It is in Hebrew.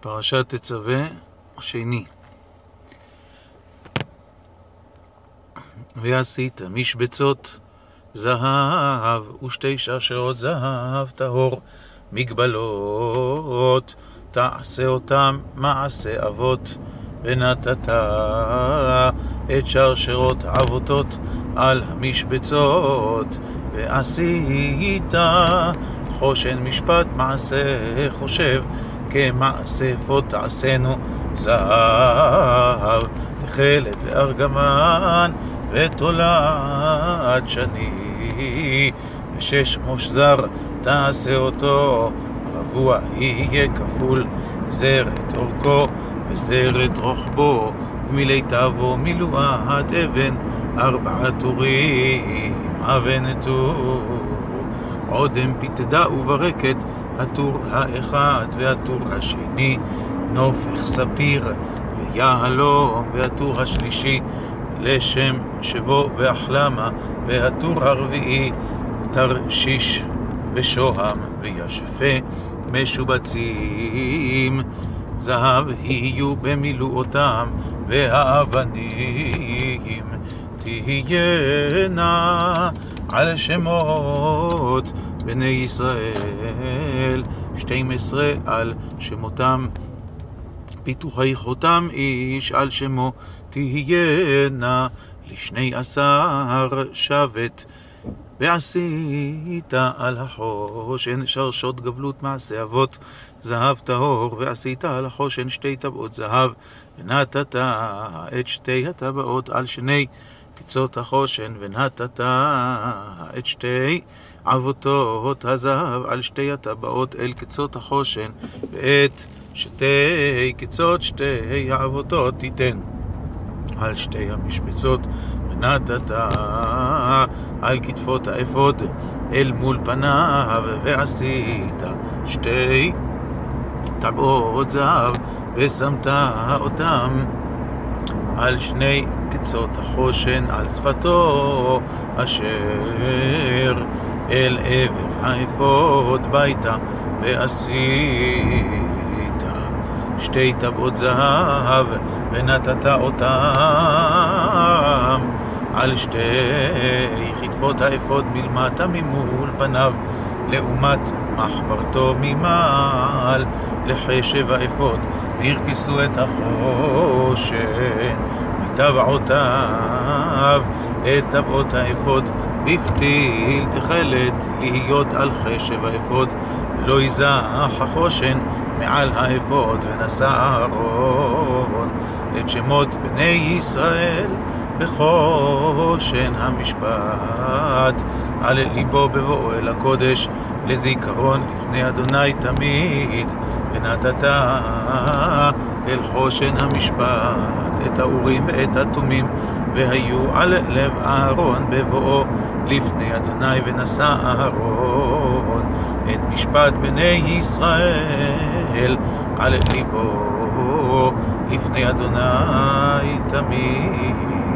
פרשת תצווה שני. ועשית משבצות זהב ושתי שרשרות זהב טהור מגבלות תעשה אותם מעשה אבות ונתת את שרשרות עבותות על המשבצות ועשית חושן משפט מעשה חושב כמעשה אפוד תעשינו זהב, תכלת וארגמן ותולעת שני, ושש מוש זר תעשה אותו, רבוע יהיה כפול, זרת אורכו וזרת רוחבו, ומליטבו מילואת אבן, ארבעה טורים, אבן טור. עודם פתדה וברקת, הטור האחד והטור השני, נופך ספיר ויהלום, והטור השלישי לשם שבו והחלמה, והטור הרביעי תרשיש ושוהם וישפה משובצים. זהב יהיו במילואותם, והאבנים תהיינה על שמות בני ישראל, 12 על שמותם, פיתוחי חותם איש על שמו תהיינה. לשני עשר שבט. ועשית על החושן שרשות גבלות מעשה אבות. זהב טהור, ועשית על החושן שתי טבעות זהב, ונתת את שתי הטבעות על שני קצות החושן, ונתת את שתי עבותות הזהב על שתי הטבעות אל קצות החושן, ואת שתי קצות שתי העבותות תיתן. על שתי המשבצות, ונתת על כתפות האפוד אל מול פניו, ועשית שתי טבעות זהב, ושמת אותם על שני קצות החושן, על שפתו, אשר אל עבר האפוד ביתה, ועשית שתי טבעות זהב, ונתת אותם על שתי כתפות האפוד מלמטה ממול פניו, לעומת מחברתו ממעל לחשב האפוד, וירכסו את החושן מטבעותיו אל טבעות האפוד, בפתיל תכלת להיות על חשב האפוד, ולא יזח החושן מעל האפוד, ונשא אהרון את שמות בני ישראל בחושן המשפט, על ליבו בבואו אל הקודש, לזיכרון לפני אדוני תמיד, ונתת אל חושן המשפט את האורים ואת התומים, והיו על לב אהרון בבואו לפני אדוני, ונשא אהרון. את משפט בני ישראל על ליבו לפני אדוני תמיד.